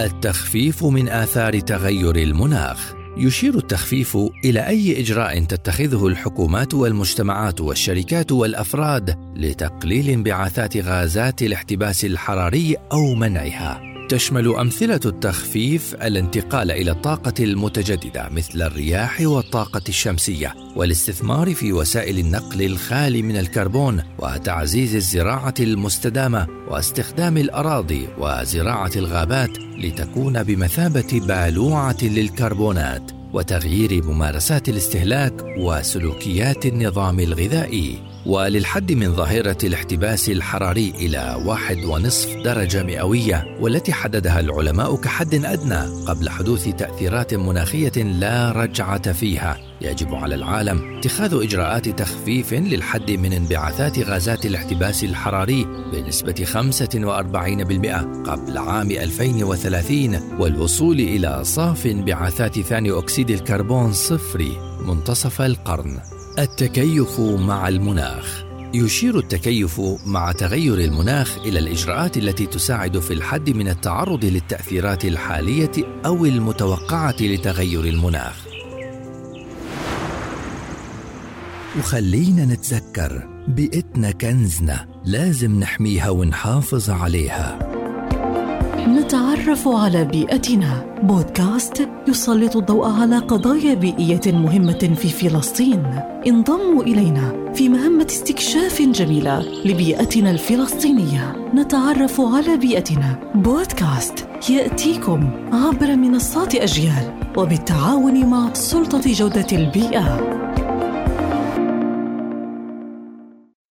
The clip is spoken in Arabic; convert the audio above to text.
التخفيف من آثار تغير المناخ. يشير التخفيف إلى أي إجراء تتخذه الحكومات والمجتمعات والشركات والأفراد لتقليل انبعاثات غازات الاحتباس الحراري أو منعها. تشمل أمثلة التخفيف الانتقال إلى الطاقة المتجددة مثل الرياح والطاقة الشمسية والاستثمار في وسائل النقل الخالي من الكربون وتعزيز الزراعة المستدامة واستخدام الأراضي وزراعة الغابات لتكون بمثابة بالوعة للكربونات. وتغيير ممارسات الاستهلاك وسلوكيات النظام الغذائي. وللحد من ظاهرة الاحتباس الحراري إلى واحد ونصف درجة مئوية والتي حددها العلماء كحد أدنى قبل حدوث تأثيرات مناخية لا رجعة فيها. يجب على العالم اتخاذ إجراءات تخفيف للحد من انبعاثات غازات الاحتباس الحراري بنسبة 45% قبل عام 2030 والوصول إلى صاف انبعاثات ثاني أكسيد الكربون صفري منتصف القرن. التكيف مع المناخ. يشير التكيف مع تغير المناخ إلى الإجراءات التي تساعد في الحد من التعرض للتأثيرات الحالية أو المتوقعة لتغير المناخ. وخلينا نتذكر بيئتنا كنزنا لازم نحميها ونحافظ عليها. نتعرف على بيئتنا. بودكاست يسلط الضوء على قضايا بيئية مهمة في فلسطين. انضموا إلينا في مهمة استكشاف جميلة لبيئتنا الفلسطينية. نتعرف على بيئتنا. بودكاست يأتيكم عبر منصات أجيال وبالتعاون مع سلطة جودة البيئة.